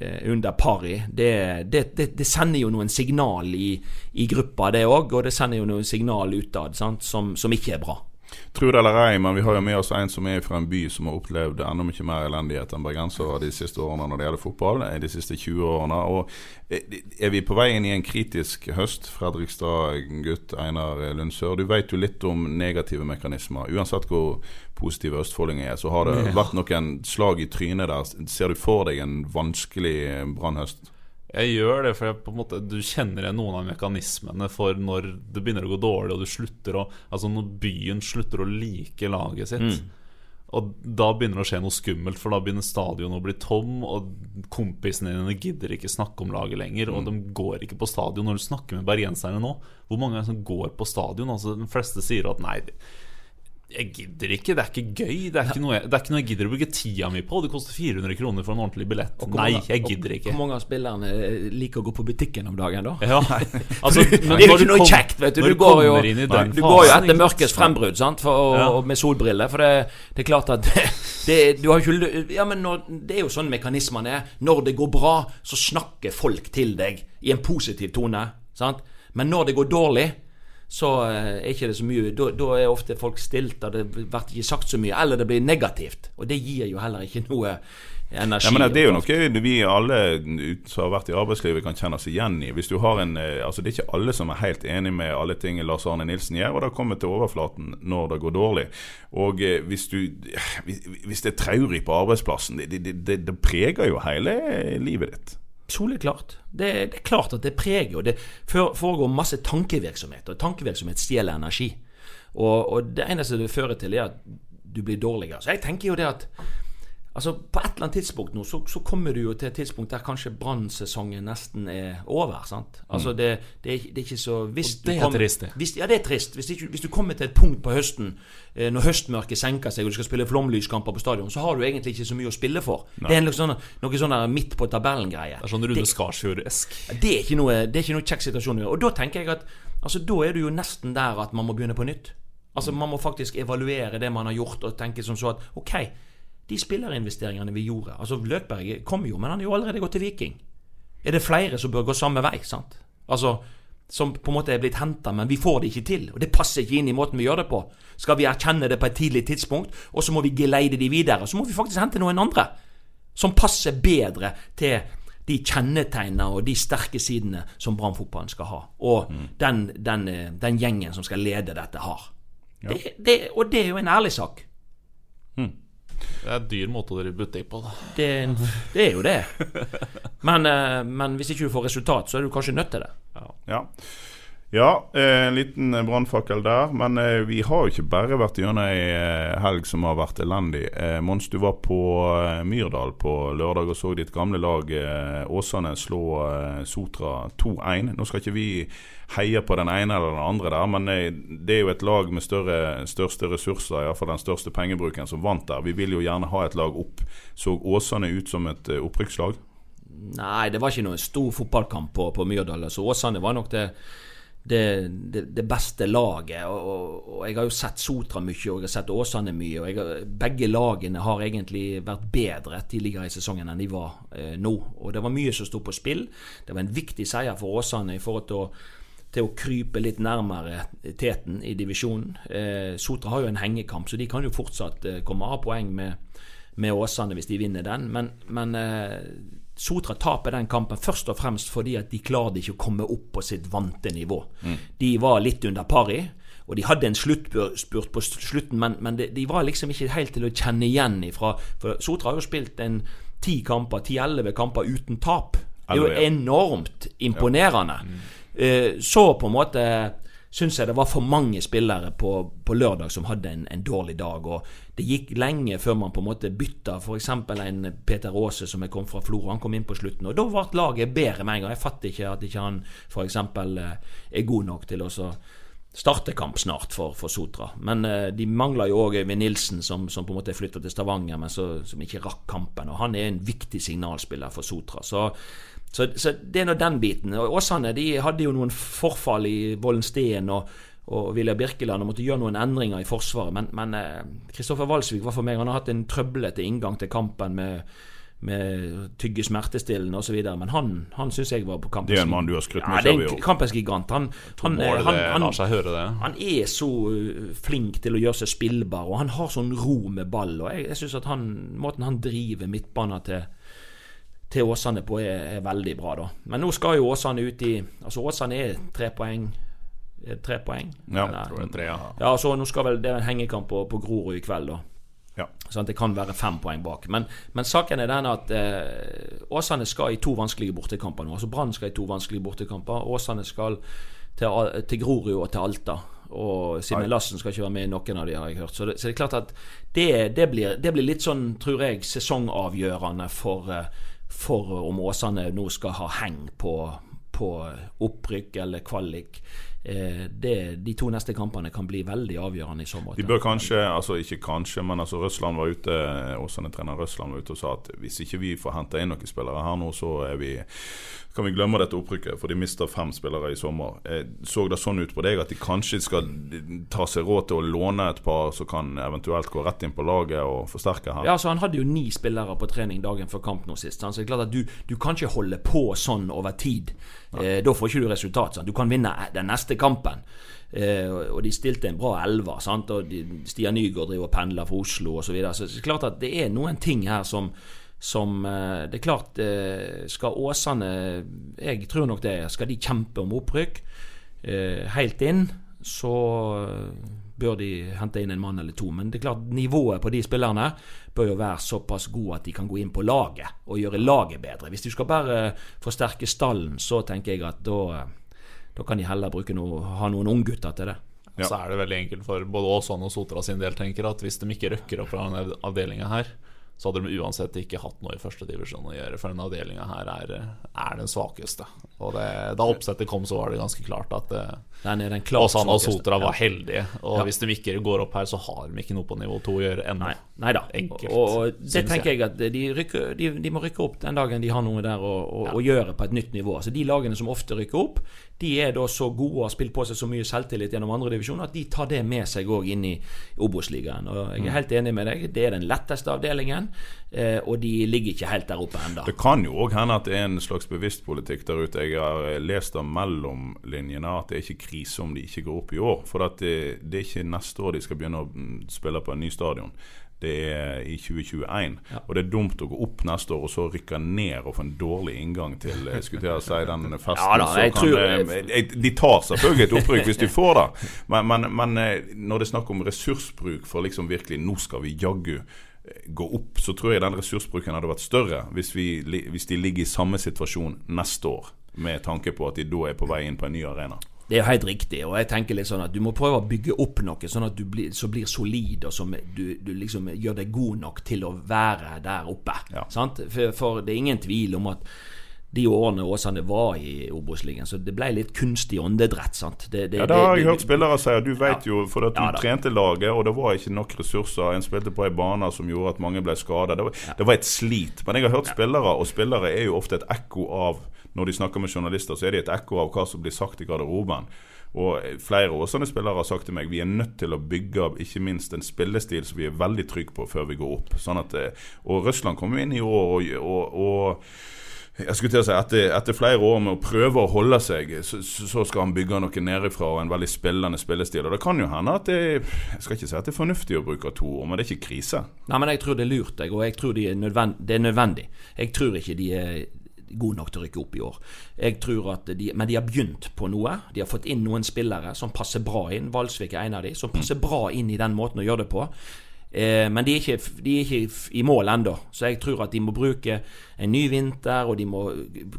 under pari, det, det, det, det, sender jo noen signal i, i gruppa, det òg. Og det sender jo noen signal utad som, som ikke er bra. Tro det eller ei, men vi har jo med oss en som er fra en by som har opplevd enda mye mer elendighet enn bergensere de siste årene når det gjelder fotball. De siste 20 årene. Og eh, er vi på vei inn i en kritisk høst? Fredrikstad-gutt Einar Lundsør, du vet jo litt om negative mekanismer. Uansett hvor positive østfoldinger er, så har det vært noen slag i trynet der. Ser du for deg en vanskelig brannhøst? Jeg gjør det, for jeg, måte, du kjenner igjen noen av mekanismene for når det begynner å gå dårlig, og du slutter å Altså når byen slutter å like laget sitt. Mm. Og da begynner det å skje noe skummelt, for da begynner stadionet å bli tom, og kompisene dine gidder ikke snakke om laget lenger, og mm. de går ikke på stadion. Når du snakker med bergenserne nå, hvor mange som går på stadion? Altså De fleste sier at nei, jeg gidder ikke, det er ikke gøy. Det er ikke, noe jeg, det er ikke noe jeg gidder å bruke tida mi på. Det koster 400 kroner for en ordentlig billett. Nei, jeg gidder ikke. Hvor mange av spillerne eh, liker å gå på butikken om dagen, da? Ja, altså, det er jo ikke noe kjekt, vet du. Du går, jo, du går jo etter mørkets frembrudd sant? For, og, og med solbriller. For det, det, er klart at det, du har ikke, ja, men når, det er jo sånn mekanismene er. Når det går bra, så snakker folk til deg i en positiv tone. Sant? Men når det går dårlig så eh, er ikke det så mye Da, da er ofte folk stilt, og det blir ikke sagt så mye. Eller det blir negativt. Og det gir jo heller ikke noe energi. Ja, men Det er jo noe vi alle som har vært i arbeidslivet kan kjenne oss igjen i. Hvis du har en, eh, altså Det er ikke alle som er helt enig med alle ting Lars Arne Nilsen gjør, og det kommer til overflaten når det går dårlig. Og eh, hvis, du, hvis det er traurig på arbeidsplassen, det, det, det, det preger jo hele livet ditt. Soleklart. Det, det er klart at det preger, og det foregår masse tankevirksomhet. Og tankevirksomhet stjeler energi. Og, og det eneste det fører til, er at du blir dårligere. Så jeg tenker jo det at Altså På et eller annet tidspunkt nå så, så kommer du jo til et tidspunkt der kanskje brannsesongen nesten er over. sant? Altså det, det, er, det er, ikke så hvis Og det er kommer, trist, det. Hvis, ja, det er trist. Hvis, ikke, hvis, du kommer til et punkt på høsten eh, når høstmørket senker seg og du skal spille flomlyskamper på stadion, så har du egentlig ikke så mye å spille for. Nei. Det er liksom sånn, noe sånn midt på tabellen-greie. Det er sånn Rune Skarsfjord-esk. Det er ikke noe, det er ikke noe kjekk situasjon. Og da tenker jeg at altså, da er du jo nesten der at man må begynne på nytt. Altså Man må faktisk evaluere det man har gjort, og tenke som så at ok de spillerinvesteringene vi gjorde Altså Løkberg kom jo, men han er jo allerede gått til Viking. Er det flere som bør gå samme vei? sant? Altså, Som på en måte er blitt henta, men vi får det ikke til. Og det passer ikke inn i måten vi gjør det på. Skal vi erkjenne det på et tidlig tidspunkt, og så må vi geleide de videre. Så må vi faktisk hente noen andre som passer bedre til de kjennetegnene og de sterke sidene som Brann-fotballen skal ha. Og mm. den, den, den, gjengen som skal lede dette, har. Ja. Det, det, og det er jo en ærlig sak. Mm. Det er en dyr måte å drive butikk på. Det, det, er jo det. Men, eh, men, hvis ikke du får resultat, så er du kanskje nødt til det. Ja, ja. Ja en liten brannfakkel der. Men eh, vi har jo ikke bare vært gjennom ei eh, helg som har vært elendig. Mons, du var på Myrdal på lørdag og så ditt gamle lag Åsane slå Sotra 2-1. Nå skal ikke vi heie på den ene eller den andre der, men eh, det er jo et lag med større, største ressurser, iallfall den største pengebruken, som vant der. Vi vil jo gjerne ha et lag opp. Så Åsane ut som et eh, opprykkslag? Nei, det var ikke noen stor fotballkamp på, på Myrdal. Så Åsane var nok det, det, det, det beste laget. Og, og, Jeg har jo sett Sotra mye, og jeg har sett Åsane mye. og har, Begge lagene har egentlig vært bedre tidligere i sesongen enn de var eh, nå. Og Det var mye som sto på spill. Det var en viktig seier for Åsane i forhold til å til å krype litt nærmere teten i divisjonen. Eh, Sotra har jo en hengekamp, så de kan jo fortsatt eh, komme av poeng med, med, Åsane hvis de vinner den. Men, men eh, Sotra taper den kampen først og fremst fordi at de klarte ikke å komme opp på sitt vante nivå. Mm. De var litt under pari. Og de hadde en sluttspurt på slutten, men, men de, de, var liksom ikke helt til å kjenne igjen ifra For Sotra har jo spilt en ti kamper, ti-elleve kamper uten tap. Det er jo enormt imponerende. Ja. Mm. Eh, så på en måte syns jeg det var for mange spillere på, på lørdag som hadde en, en, dårlig dag. og Det gikk lenge før man på en måte bytta f.eks. en Peter Aase som er kom fra Florø. Han kom inn på slutten, og da ble laget bedre med en gang. Jeg fatter ikke at ikke han f.eks. er god nok til å starte kamp snart for, for Sotra. Men eh, de mangler jo òg Øyvind Nilsen, som, som, på en måte flytta til Stavanger, men så, som ikke rakk kampen. Og han er en viktig signalspiller for Sotra. Så så, så, det er nå den biten. Og Åsane de hadde jo noen forfall i Vollensten og, og Vilja Birkeland og måtte gjøre noen endringer i Forsvaret. Men Kristoffer eh, Walsvik var for meg Han har hatt en trøblete inngang til kampen med, med tygge smertestillende osv. Men han, han syns jeg var på kampens Det er en mann du har skrytt mye av i år. Kampens gigant. Han, han, han, han, han, er så uh, flink til å gjøre seg spillbar, og han har sånn ro med ball. Og jeg, jeg synes at han, måten han driver midtbanen til til Åsane på er, er, veldig bra, da. Men nå skal jo Åsane ut i Altså Åsane er tre poeng. Er tre poeng? Ja, eller? tror er tre, ja. ja. så nå skal vel Det er en hengekamp på, på Grorud i kveld, da. Ja. Sånn det kan være fem poeng bak. Men, men saken er den at eh, Åsane skal i to vanskelige bortekamper nå. Altså Brann skal i to vanskelige bortekamper. Åsane skal til, til Grorud og til Alta. Og Simen Lassen skal ikke være med i noen av de, har jeg hørt. Så det, så det er klart at det, det, blir, det, blir, litt sånn, tror jeg, sesongavgjørende for eh, for om Åsane nå skal ha heng på, på opprykk eller kvalik. Eh, det, de to neste kampene kan bli veldig avgjørende i så måte. De bør kanskje, altså ikke kanskje, men altså Røsland var ute Åsane-trener Røsland var ute og sa at hvis ikke vi får hente inn noen spillere her nå, så er vi kan vi glemme dette opprykket, for de mister fem spillere i sommer. Jeg så det sånn ut på deg at de kanskje skal ta seg råd til å låne et par som kan eventuelt gå rett inn på laget og forsterke her? Ja, altså Han hadde jo ni spillere på trening dagen før kamp nå sist. Så det er klart at du, du kan ikke holde på sånn over tid. Eh, da får ikke du resultat. Sant? Du kan vinne den neste kampen. Eh, og de stilte en bra elver. Sant? Og de, Stian Nygaard driver og pendler fra Oslo osv. Så, videre. så det er klart at det er noen ting her som som eh, Det er klart, eh, skal Åsane Jeg tror nok det. Skal de kjempe om opprykk eh, helt inn, så bør de hente inn en mann eller to. Men det er klart, nivået på de spillerne bør jo være såpass god at de kan gå inn på laget og gjøre laget bedre. Hvis de skal bare forsterke stallen, så tenker jeg at da, da kan de heller bruke noe, ha noen unggutter til det. Ja. Så er det veldig enkelt for både Åsane og Sotra sin del, tenker at hvis de ikke røkker opp fra denne avdelinga her, så hadde de uansett ikke hatt noe i førstedivisjon å gjøre. For denne avdelinga her er, er, den svakeste. Og det, Da oppsettet kom, så var det ganske klart at eh, Åsane og Sotra var heldige. Og ja. hvis de ikke går opp her, så har de ikke noe på nivå 2 å gjøre ennå. Nei da. Og, og, det tenker jeg, at de, rykker, de, de, må rykke opp den dagen de har noe der å, å, ja. å gjøre på et nytt nivå. Altså De lagene som ofte rykker opp, de er da så gode og har spilt på seg så mye selvtillit gjennom andre divisjoner at de tar det med seg òg inn i Obos-ligaen. Og jeg er mm. helt enig med deg. Det er den letteste avdelingen, eh, og de ligger ikke helt der oppe ennå. Det kan jo òg hende at det er en slags bevisst politikk der ute. Jeg har eh, lest av mellomlinjene at det er ikke krise om de ikke går opp i år. For det, det, er ikke neste år de skal begynne å mm, spille på en ny stadion det er i 2021. Ja. Og det er dumt å gå opp neste år og så rykke ned og få en dårlig inngang til eh, skulle jeg si, den festen. Ja, da, jeg tror... de tar selvfølgelig et opprykk hvis de får det, men, men, men, når det er snakk om ressursbruk for liksom virkelig Nå skal vi jaggu gå opp, så tror jeg den ressursbruken hadde vært større hvis, vi, hvis de ligger i samme situasjon neste år, med tanke på at de da er på vei inn på en ny arena. Det er helt riktig. og jeg tenker litt sånn at Du må prøve å bygge opp noe sånn at du blir, så blir solid, og som du, du, liksom gjør deg god nok til å være der oppe. Ja. For, for, det er ingen tvil om at de årene Åsane var i Obos-ligaen, så det ble litt kunstig åndedrett. sant? Det, det, ja, Det har jeg hørt spillere si. Du vet ja. jo, for at du ja, trente laget, og det var ikke nok ressurser. En spilte på ei bane som gjorde at mange ble skada. Det, det, var et slit. Men jeg har hørt spillere, og spillere er jo ofte et ekko av når de snakker med journalister, så er de et ekko av hva som blir sagt i garderoben. Og Flere Åsane spillere har sagt til meg vi er nødt til å bygge ikke minst en spillestil som vi er veldig trygge på før vi går opp. Sånn at, eh, og Russland kommer inn i år, og, og, og jeg skulle til å si etter, etter, flere år med å prøve å holde seg, så, så skal han bygge noe nedifra og en veldig spillende spillestil. Og Det kan jo hende at det Jeg skal ikke si at det er fornuftig å bruke to år, men det er ikke krise. Nei, men jeg tror det er lurt, og jeg tror de er det er nødvendig. Jeg tror ikke de er gode nok til å rykke opp i år. Jeg tror at de, Men de har begynt på noe. De har fått inn noen spillere som passer bra inn. Valsvik er en av de, som passer bra inn i den måten å gjøre det på. Eh, men de er, ikke, de er ikke i mål ennå. Så jeg tror at de må bruke en ny vinter, og de må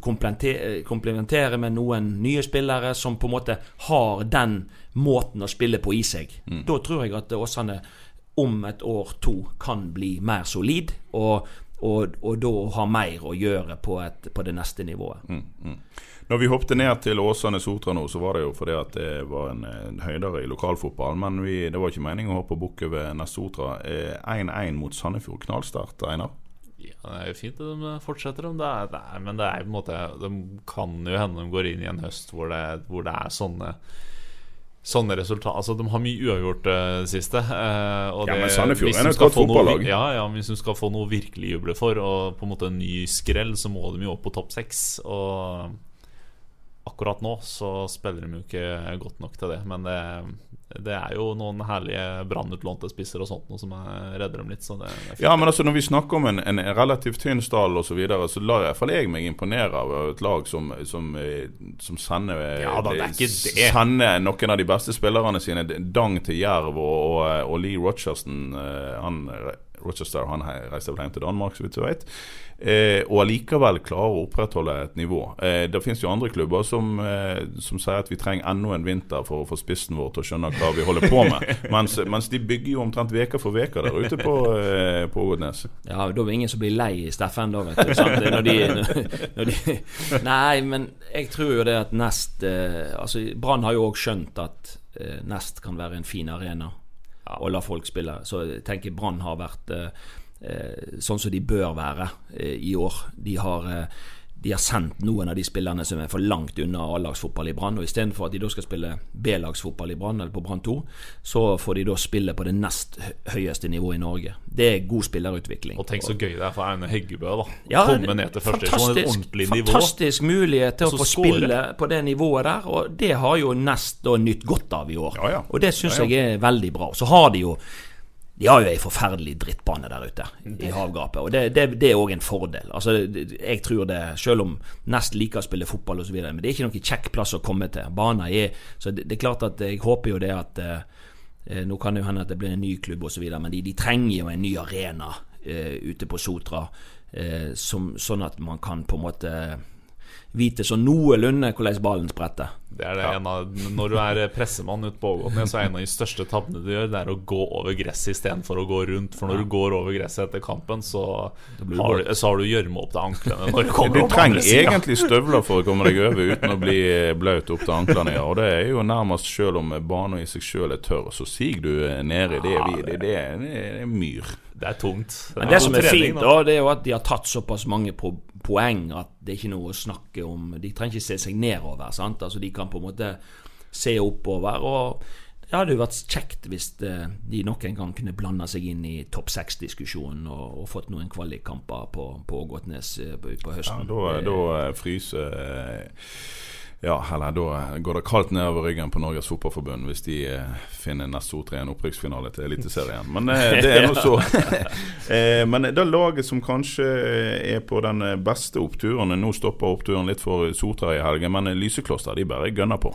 komplementere, komplementere med noen nye spillere som på en måte har den måten å spille på i seg. Da tror jeg at Åsane om et år to kan bli mer solid, og, og, og da ha mer å gjøre på, et, på det neste nivået. Når vi hoppet ned til Åsane Sotra nå, så var det jo fordi at det var en, en høydere i lokalfotballen. Men vi, det var ikke meningen å hoppe bukk over Nest Sotra. Eh, 1-1 mot Sandefjord. Knallstart, Einar. Ja, det er jo fint at de fortsetter om det, er, det er, men det er på en måte De kan jo hende de går inn i en høst hvor det, hvor det er sånne Sånne resultater Altså De har mye uavgjort det det siste. Uh, Ja, men Sandefjord er et godt fotballag. Ja, ja, Hvis de skal få noe virkelig juble for, og på en måte en ny skrell, så må de jo opp på topp seks. Og akkurat nå så spiller de jo ikke godt nok til det. Men det, det er jo noen herlige brannutlånte spisser og sånt noe som er- redder dem litt. Ja, men altså når vi snakker om en, en relativt tynn stall osv., så, videre, så lar i hvert fall jeg meg imponere av et lag som, som, eh, som sender, Ja da, er sender noen av de beste spillerne sine dang til Jerv. Og, og, og Lee Rochersen. eh, han, Rochester han reiser vel hjem til Danmark, så vidt jeg vet. Eh, og allikevel klarer å opprettholde et nivå. Eh, det finnes jo andre klubber som, eh, som sier at vi trenger enda en vinter for å få spissen vår til å skjønne hva vi holder på med. mens, mens de bygger jo omtrent uke for uke der ute på, eh, på Ågotnes. Ja, da det ingen som blir lei i Steffen da, vet du. Når de, når de, nei, men jeg tror jo det at Nest eh, Altså, Brann har jo òg skjønt at eh, Nest kan være en fin arena å la folk spille. Så jeg tenker Brann har vært eh, eh, sånn som de bør være eh, i år. De har de har sendt noen av de spillerne som er for langt unna A-lagsfotball i Brann. Og istedenfor at de da skal spille B-lagsfotball i Brann, eller på Brann 2, så får de da spille på det nest høyeste nivået i Norge. Det er god spillerutvikling. Og tenk så gøy det er for Aune Heggebø da Ja, komme ned til første divisjon. Et ordentlig nivå. Fantastisk mulighet til å få spille på det nivået der, og det har jo Nest da nytt godt av i år. Ja, ja. Og det syns ja. jeg er veldig bra. Så har de jo de har jo ei forferdelig drittbane der ute i havgapet, og det, det, det er òg en fordel. Altså, Jeg tror det, selv om Nest liker å spille fotball osv., men det er ikke noen kjekk plass å komme til. Bana er Så det, det er klart at jeg håper jo det at eh, eh, Nå kan det jo hende at det blir en ny klubb osv., men de, de trenger jo en ny arena eh, ute på Sotra, eh, som, sånn at man kan på en måte vite så noenlunde hvordan ballen spretter. Det er det en av, Når du er pressemann ute på Ågotnes, så er en av de største tabbene du gjør, det er å gå over gresset istedenfor å gå rundt. For når du går over gresset etter kampen, så har du, så har du gjørme opp til anklene. Når du Du trenger egentlig støvler for å komme deg over uten å bli eh, blaut opp til anklene. Ja. Og det er jo nærmest selv om banen i seg selv er tørr, så siger du ned i Det, er vi- det, det, er- det er myr. Det er tungt. Men det som er trening, fint, da, det er jo at de har tatt såpass mange po poeng at det er ikke noe å snakke om. De trenger ikke se seg nedover. sant? Altså De kan på en måte se oppover. Og det hadde jo vært kjekt hvis eh, de nok en gang kunne blanda seg inn i topp seks-diskusjonen og, og fått noen kvalikkamper på, på Ågotnes på, på, høsten. Ja, da, da eh, fryser eh, Ja, eller da går det kaldt nedover ryggen på Norges Fotballforbund hvis de eh, finner neste O3 en opprykksfinale til Eliteserien. Men eh, det er nå så. eh, men det laget som kanskje er på den eh, beste oppturen Nå stopper oppturen litt for Sotra i helgen, men eh, Lysekloster de bare gønner på.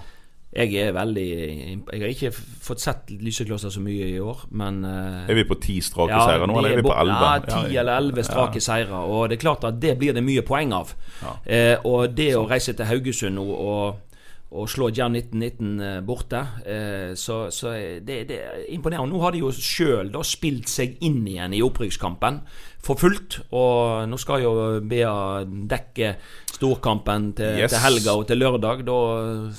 Jeg er veldig Jeg har ikke fått sett Lysekloster så mye i år, men eh, Er vi på ti strake seire nå, eller er vi på elleve? Ja, ti eller elleve strake seire. Og det er klart at det blir det mye poeng av. Eh, og det å reise til Haugesund nå og, og slå Jan 1919 eh, borte, eh, så, så er det, det er imponerende. Nå har de jo sjøl spilt seg inn igjen i opprykkskampen for fullt. Og nå skal jo Bea dekke storkampen til, Yes. til helga og til lørdag. Da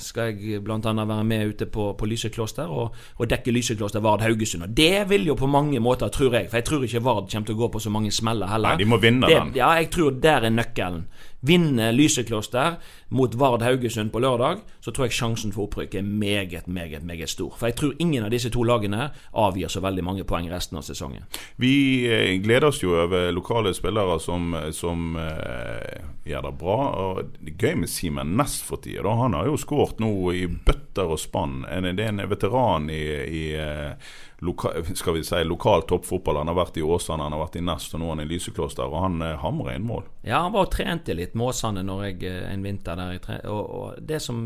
skal jeg bl.a. være med ute på, på Lysekloster og, og dekke Lysekloster Vard Haugesund. Og det vil jo på mange måter, tror jeg, for jeg tror ikke Vard kommer til å gå på så mange smeller heller. Nei, de må vinne det, den. Ja, jeg tror der er nøkkelen. Vinne Lysekloster mot Vard Haugesund på lørdag, så tror jeg sjansen for opprykk er meget, meget, meget stor. For jeg tror ingen av disse to lagene avgir så veldig mange poeng resten av sesongen. Vi eh, gleder oss jo over lokale spillere som, som eh, gjør det bra. Og det er gøy med Simen Næss for tida. Han har jo skåret nå i bøtter og spann. Det er en veteran i, i eh, loka, skal vi si, lokal toppfotball. Han har vært i Åsane, han har vært i Nest og nå er han i Lysekloster. Og han eh, hamrer inn mål. Ja, han var og trente litt med Åsane når jeg, eh, en vinter der. Jeg, og, og det som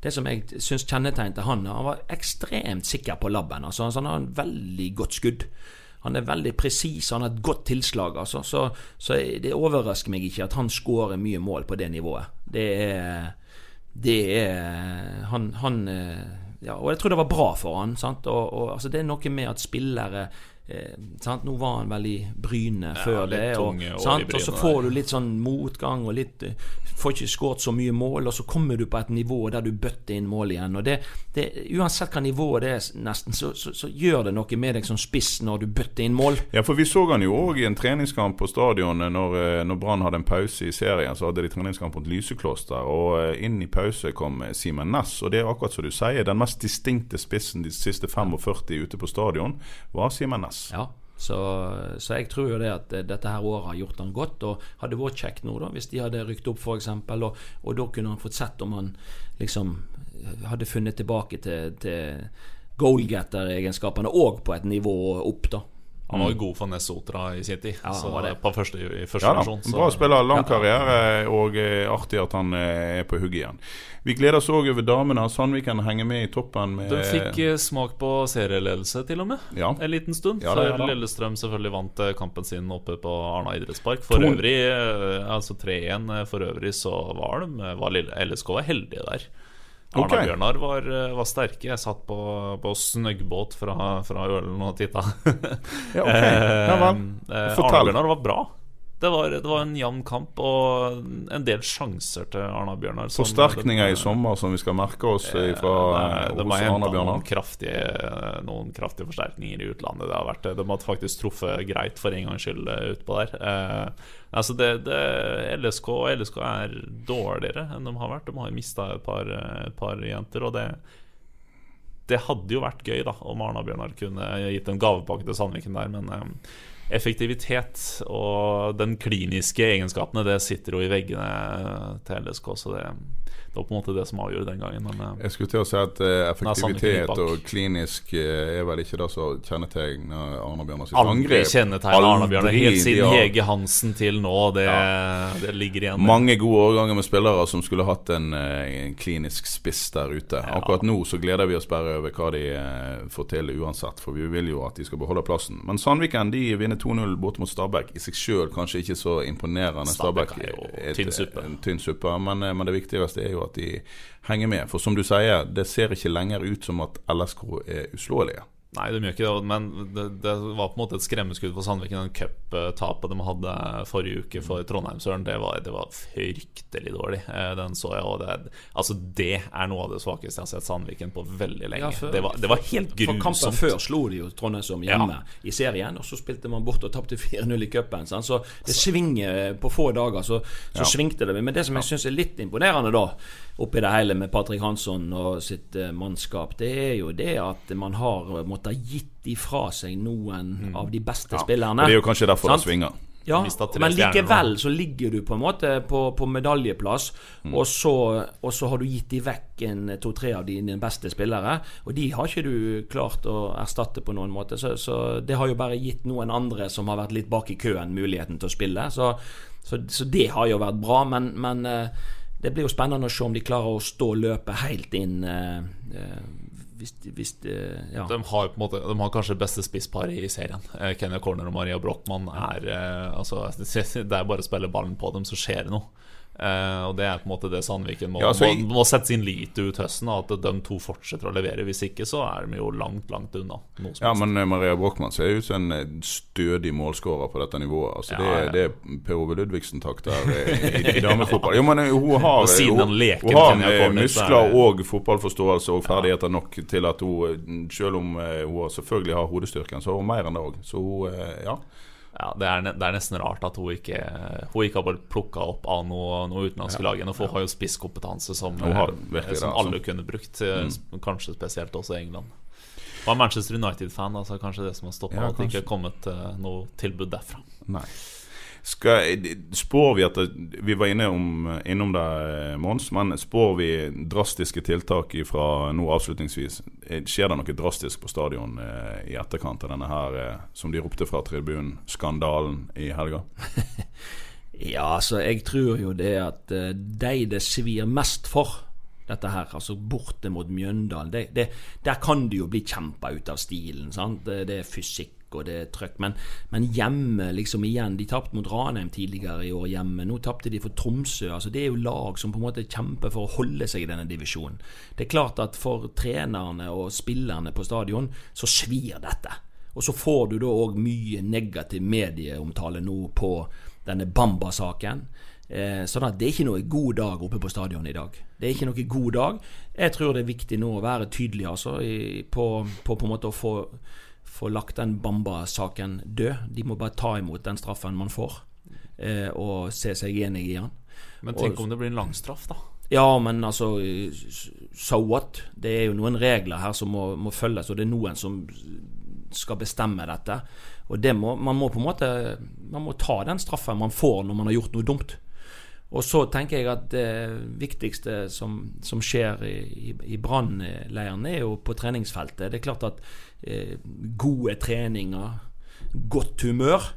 det som jeg syns kjennetegnet han Han var ekstremt sikker på labben. Altså, han har en veldig godt skudd. han er veldig presis, han har et godt tilslag. Altså. Så, så det overrasker meg ikke at han skårer mye mål på det nivået. Det er, det er han, han ja, og jeg tror det var bra for han. Og, og altså, det er noe med at spillere Eh, Nå var han vel i Bryne ja, før det. Og, og, så får du litt sånn motgang og litt eh, Får ikke skåret så mye mål, og så kommer du på et nivå der du bøtter inn mål igjen. Og det, det Uansett hva nivået det er, nesten, så, så, så, gjør det noe med deg som spiss når du bøtter inn mål. Ja, for vi så han jo òg i en treningskamp på stadion når, eh, når Brann hadde en pause i serien. Så hadde de treningskamp mot Lysekloster, og inn i pause kom Simen Næss. Og det er akkurat som du sier, den mest distinkte spissen de siste 45 ute på stadion var Simen Næss. Ja, så, så, jeg tror jo det at eh, dette her året har gjort han godt. Og hadde vært kjekt nå, da, hvis de hadde rykt opp, f.eks. Og, og da kunne han fått sett om han liksom hadde funnet tilbake til, til goalgetter-egenskapene òg på et nivå opp, da. Han var jo god for Nesotra i sin tid. Ja, så det. På første, i første ja, versjon. Bra spiller, lang karriere, og eh, artig at han eh, er på hugget igjen. Vi gleder oss òg over damene. Sandviken henger med i toppen. Med De fikk eh, smak på serieledelse, til og med. Ja. En liten stund. Ja, før Lillestrøm selvfølgelig vant kampen sin oppe på Arna idrettspark. For Ton. øvrig, altså 3-1 for øvrig, så var de var LSK var heldige der. Arna-Bjørnar var, eh, var, sterke. Jeg satt på, på snøggbåt fra, fra Ølen og titta. ja, okay. ja, eh, Arna-Bjørnar var bra. Det var, det var, en jevn kamp og en del sjanser til Arna Bjørnar. Forsterkninger i sommer som vi skal merke oss eh, fra eh, hos Arna Bjørnar? Noen kraftige, noen kraftige forsterkninger i utlandet. Det har vært, de har faktisk truffet greit for en gangs skyld eh, utpå der. Eh, altså det, det, LSK LSK er dårligere enn de har vært. De har mista et par, et par jenter. Og det det hadde jo vært gøy da om Arna Bjørnar kunne gitt en gavepakke til Sandviken der, men eh, effektivitet og den kliniske egenskapene, det sitter jo i veggene til LSK. Så det, det var på en måte det som avgjorde den gangen. Men, eh, jeg skulle til å si at uh, effektivitet og klinisk uh, er vel ikke det som kjennetegner Arne Bjørnar sitt angrep. Aldri kjennetegner Arne Bjørnar helt siden Hege Hansen til nå. Det, ja. det ligger igjen. Mange gode årganger med spillere som skulle hatt en, en klinisk spiss der ute. Ja. Akkurat nå så gleder vi oss bare over hva de får til uansett, for vi vil jo at de skal beholde plassen. Men Sandviken de vinner 2-0 borte mot Stabæk. I seg sjøl kanskje ikke så imponerende. Stabæk er jo tynn suppe. Tynn suppe men, men det viktigste er jo at de henger med. For som du sier, det ser ikke lenger ut som at LSK er uslåelige. Nei, de gjør ikke det, men det, det, var på en måte et skremmeskudd for Sandviken. Den cuptapet de hadde forrige uke for Trondheimsøren, det var, det var fryktelig dårlig. Eh, den så jeg, og det, altså det er noe av det svakeste jeg har sett Sandviken på veldig lenge. Ja, for, det, var, det, var, helt grusomt. For kampen før slo de jo Trondheimsøren hjemme ja. i serien, og så spilte man bort og tapte 4-0 i cupen. Så det svinger på få dager, så, så ja. svingte det. Men det som jeg syns er litt imponerende, da oppi det hele med Patrick Hansson og sitt uh, mannskap, det er jo det at man har måttet gitt ifra seg noen mm. av de beste ja, spillerne. Det er jo kanskje derfor sant? det svinger. Ja, men likevel så ligger du på en måte på, på medaljeplass, mm. og, så, og, så, har du gitt de vekk to-tre av dine beste spillere. Og de har ikke du klart å erstatte på noen måte. Så, så, det har jo bare gitt noen andre som har vært litt bak i køen, muligheten til å spille. Så, så det har jo vært bra, men, men uh, det blir jo spennende å se om de klarer å stå løpet helt inn. Uh, hvis, hvis, uh, ja. de, har måte, de har kanskje beste spissparet i serien. Uh, Kenya Corner og Maria Brochmann er altså, Det er bare å spille ballen på dem, så skjer det noe. Uh, og Det er på en måte det Sandviken må, ja, altså, må, må, sette sin lit ut høsten. At de to fortsetter å levere. Hvis ikke så er de jo langt langt unna. Ja, men uh, Maria Brochmann ser ut som en eh, stødig målskårer på dette nivået. Altså, ja, det, ja. det, er Per Ove Ludvigsen-takt der i, i, damefotball. Jo, men hun har, hun, hun har muskler og fotballforståelse og ferdigheter nok til at hun, selv om hun selvfølgelig har hodestyrken, så har hun mer enn det òg. Så hun, ja ja, det, er, det, er, nesten rart at hun ikke, hun ikke har bare plukka opp av noe, noe utenlandske ja. lag. Hun har jo spisskompetanse som, har, som altså. alle kunne brukt, eh, mm. kanskje spesielt også i England. Var er Manchester United-fan, altså kanskje det som har stoppa ja, at det ikke har kommet uh, noe tilbud derfra. Nei skal, spår vi at det, Vi var inne om, innom det, Mons, men spår vi drastiske tiltak fra nå avslutningsvis? Skjer det noe drastisk på stadion eh, i etterkant av denne her, eh, som de ropte fra tribunen, skandalen i helga? ja, altså, jeg tror jo det at uh, de det svir mest for dette her, altså borte mot Mjøndalen, der kan det jo bli kjempa ut av stilen. sant? Det, det er fysikk og det er trøkk. Men, men hjemme, liksom igjen De tapte mot Ranheim tidligere i år hjemme. Nå tapte de for Tromsø. altså Det er jo lag som på en måte kjemper for å holde seg i denne divisjonen. Det er klart at for trenerne og spillerne på stadion så svir dette. Og så får du da òg mye negativ medieomtale nå på denne Bamba-saken. Eh, sånn at det er ikke noe god dag oppe på stadion i dag. Det er ikke noe god dag. Jeg tror det er viktig nå å være tydelig altså, i, på, på, på en måte å få, få lagt den Bamba-saken død. De må bare ta imot den straffen man får, eh, og se seg enig i den. Men tenk og, om det blir en lang straff, da? Ja, men altså So what? Det er jo noen regler her som må, må følges, og det er noen som skal bestemme dette. Og det må, man må på en måte Man må ta den straffen man får når man har gjort noe dumt. Og så tenker jeg at det viktigste som, som skjer i, i, i brannleiren, er jo på treningsfeltet. Det er klart at eh, gode treninger, godt humør,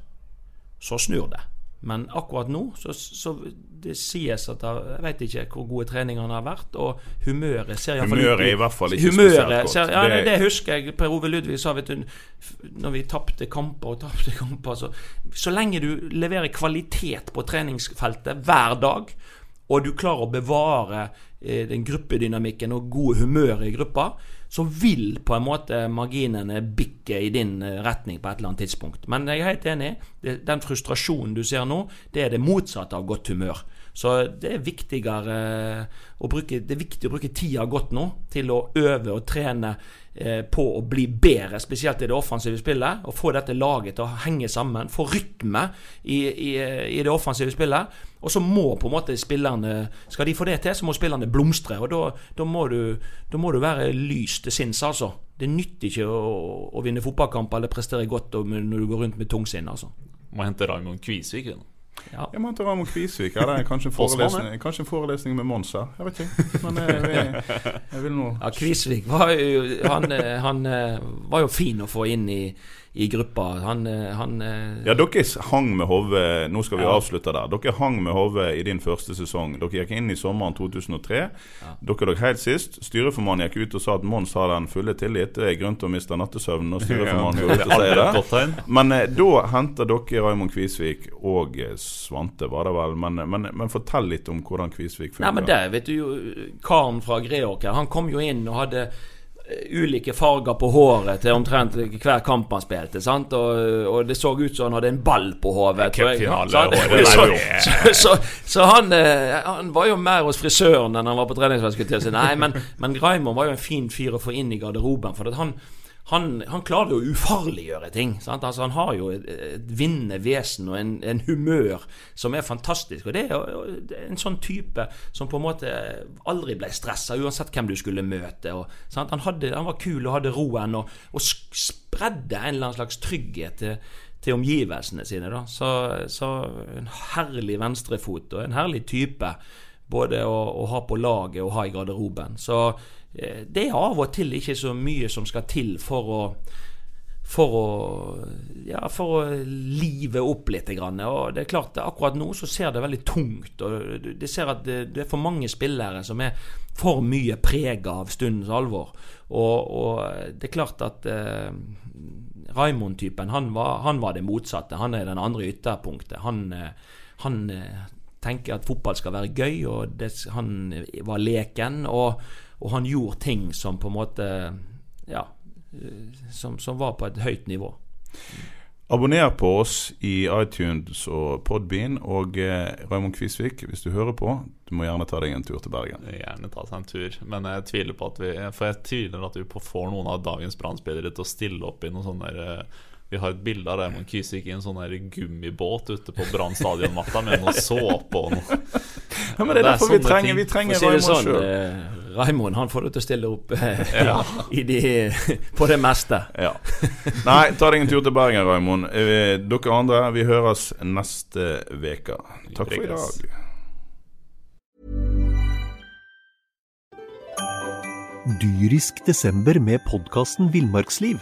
så snur det. Men akkurat nå så, så det sies at Jeg vet ikke hvor gode treningene har vært. Og humøret ser iallfall Humøret er i hvert fall ikke humøret, spesielt godt. Ser, ja, det, det, husker jeg Per Ove Ludvig sa vet du, når vi tapte kamper og tapte kamper. Så, så lenge du leverer kvalitet på treningsfeltet hver dag, og du klarer å bevare eh, den gruppedynamikken og gode humøret i gruppa, så vil på en måte marginene bikke i din eh, retning på et eller annet tidspunkt. Men jeg er helt enig. Den frustrasjonen du ser nå, det er det motsatte av godt humør. Så det er viktigere eh, å bruke, det er viktig å bruke tida godt nå til å øve og trene Eh, på å bli bedre, spesielt i det offensive spillet. Og få dette laget til å henge sammen. Få rytme i, i, i, det offensive spillet. Og så må på en måte spillerne Skal de få det til, så må spillerne blomstre. Og da, da, må, du, da må, du, være lys til sinns, altså. Det nytter ikke å, å vinne fotballkamper eller prestere godt når du går rundt med tungsinn, altså. Må hente Raymond Kvisvik nå. Ja. Jeg måtte Ramon Kvisvik. Ja, kanskje en forelesning, kanskje en forelesning med Mons her. Jeg vet ikke. Men jeg, jeg, jeg vil nå Ja, Kvisvik var jo, han, eh, han, eh, var jo fin å få inn i i gruppa. Han, eh, han eh, Ja, dere hang med hodet Nå skal vi ja. avslutte der. Dere hang med hodet i din første sesong. Dere gikk inn i sommeren 2003. Ja. Dere lå helt sist. Styreformannen gikk ut og sa at Mons har den fulle tillit. Det er grunn til å miste nattesøvnen når styreformannen går ut og sier det. Men eh, da henter dere Raymond Kvisvik og Svante, var det vel. Men, men, men, fortell litt om hvordan Kvisvik fungerer. Nei, men det vet du jo Karen fra Greåker, han kom jo inn og hadde ulike farger på håret til omtrent hver kamp han spilte. Sant? Og, og det så ut som han hadde en ball på hodet. Så, så, så, han, eh, han, var jo mer hos frisøren enn han var på treningsfeltet. Nei, men, men Raymond var jo en fin fyr å få inn i garderoben. For han, han, han klarer jo å ufarliggjøre ting. Altså, han har jo et, et vinnende vesen og en, en, humør som er fantastisk. Og det er jo en sånn type som på en måte aldri ble stressa, uansett hvem du skulle møte. Og, han, hadde, han, var kul og hadde roen og, og spredde en eller annen slags trygghet til, til omgivelsene sine. Da. Så, så en herlig venstrefot og en herlig type både å, å ha på laget og ha i garderoben. Så det er av og til ikke så mye som skal til for å for å, ja, for å live opp litt. Og det er klart, Akkurat nå så ser det veldig tungt og Det ser at det, det er for mange spillere som er for mye prega av stundens alvor. Og, og, det er klart at eh, Raymond-typen, han, han, var det motsatte. Han er den andre ytterpunktet. Han, eh, han eh, tenker at fotball skal være gøy, og det, han var leken. og og han gjorde ting som på en måte Ja, som, som var på et høyt nivå. Abonner på oss i iTunes og Podbean. Og eh, Raymond Kvisvik, hvis du hører på, du må gjerne ta deg en tur til Bergen. Gjerne ta seg en tur, men jeg tviler på at vi For jeg tviler at vi får noen av dagens brann til å stille opp i noen sånne der, eh, vi har et bilde av Raymond Kysvik i en sånn gummibåt ute på Brann stadion-matta med noe såpe og noe. Ja, men det er derfor vi trenger, vi trenger Raymond sånn, sjøl. Eh, Raymond han får du til å stille opp eh, ja. de, på det meste. Ja. Nei, ta deg en tur til Bergen, Raymond. Eh, dere andre, vi høres neste uke. Takk for i dag. Dyrisk desember med podkasten Villmarksliv.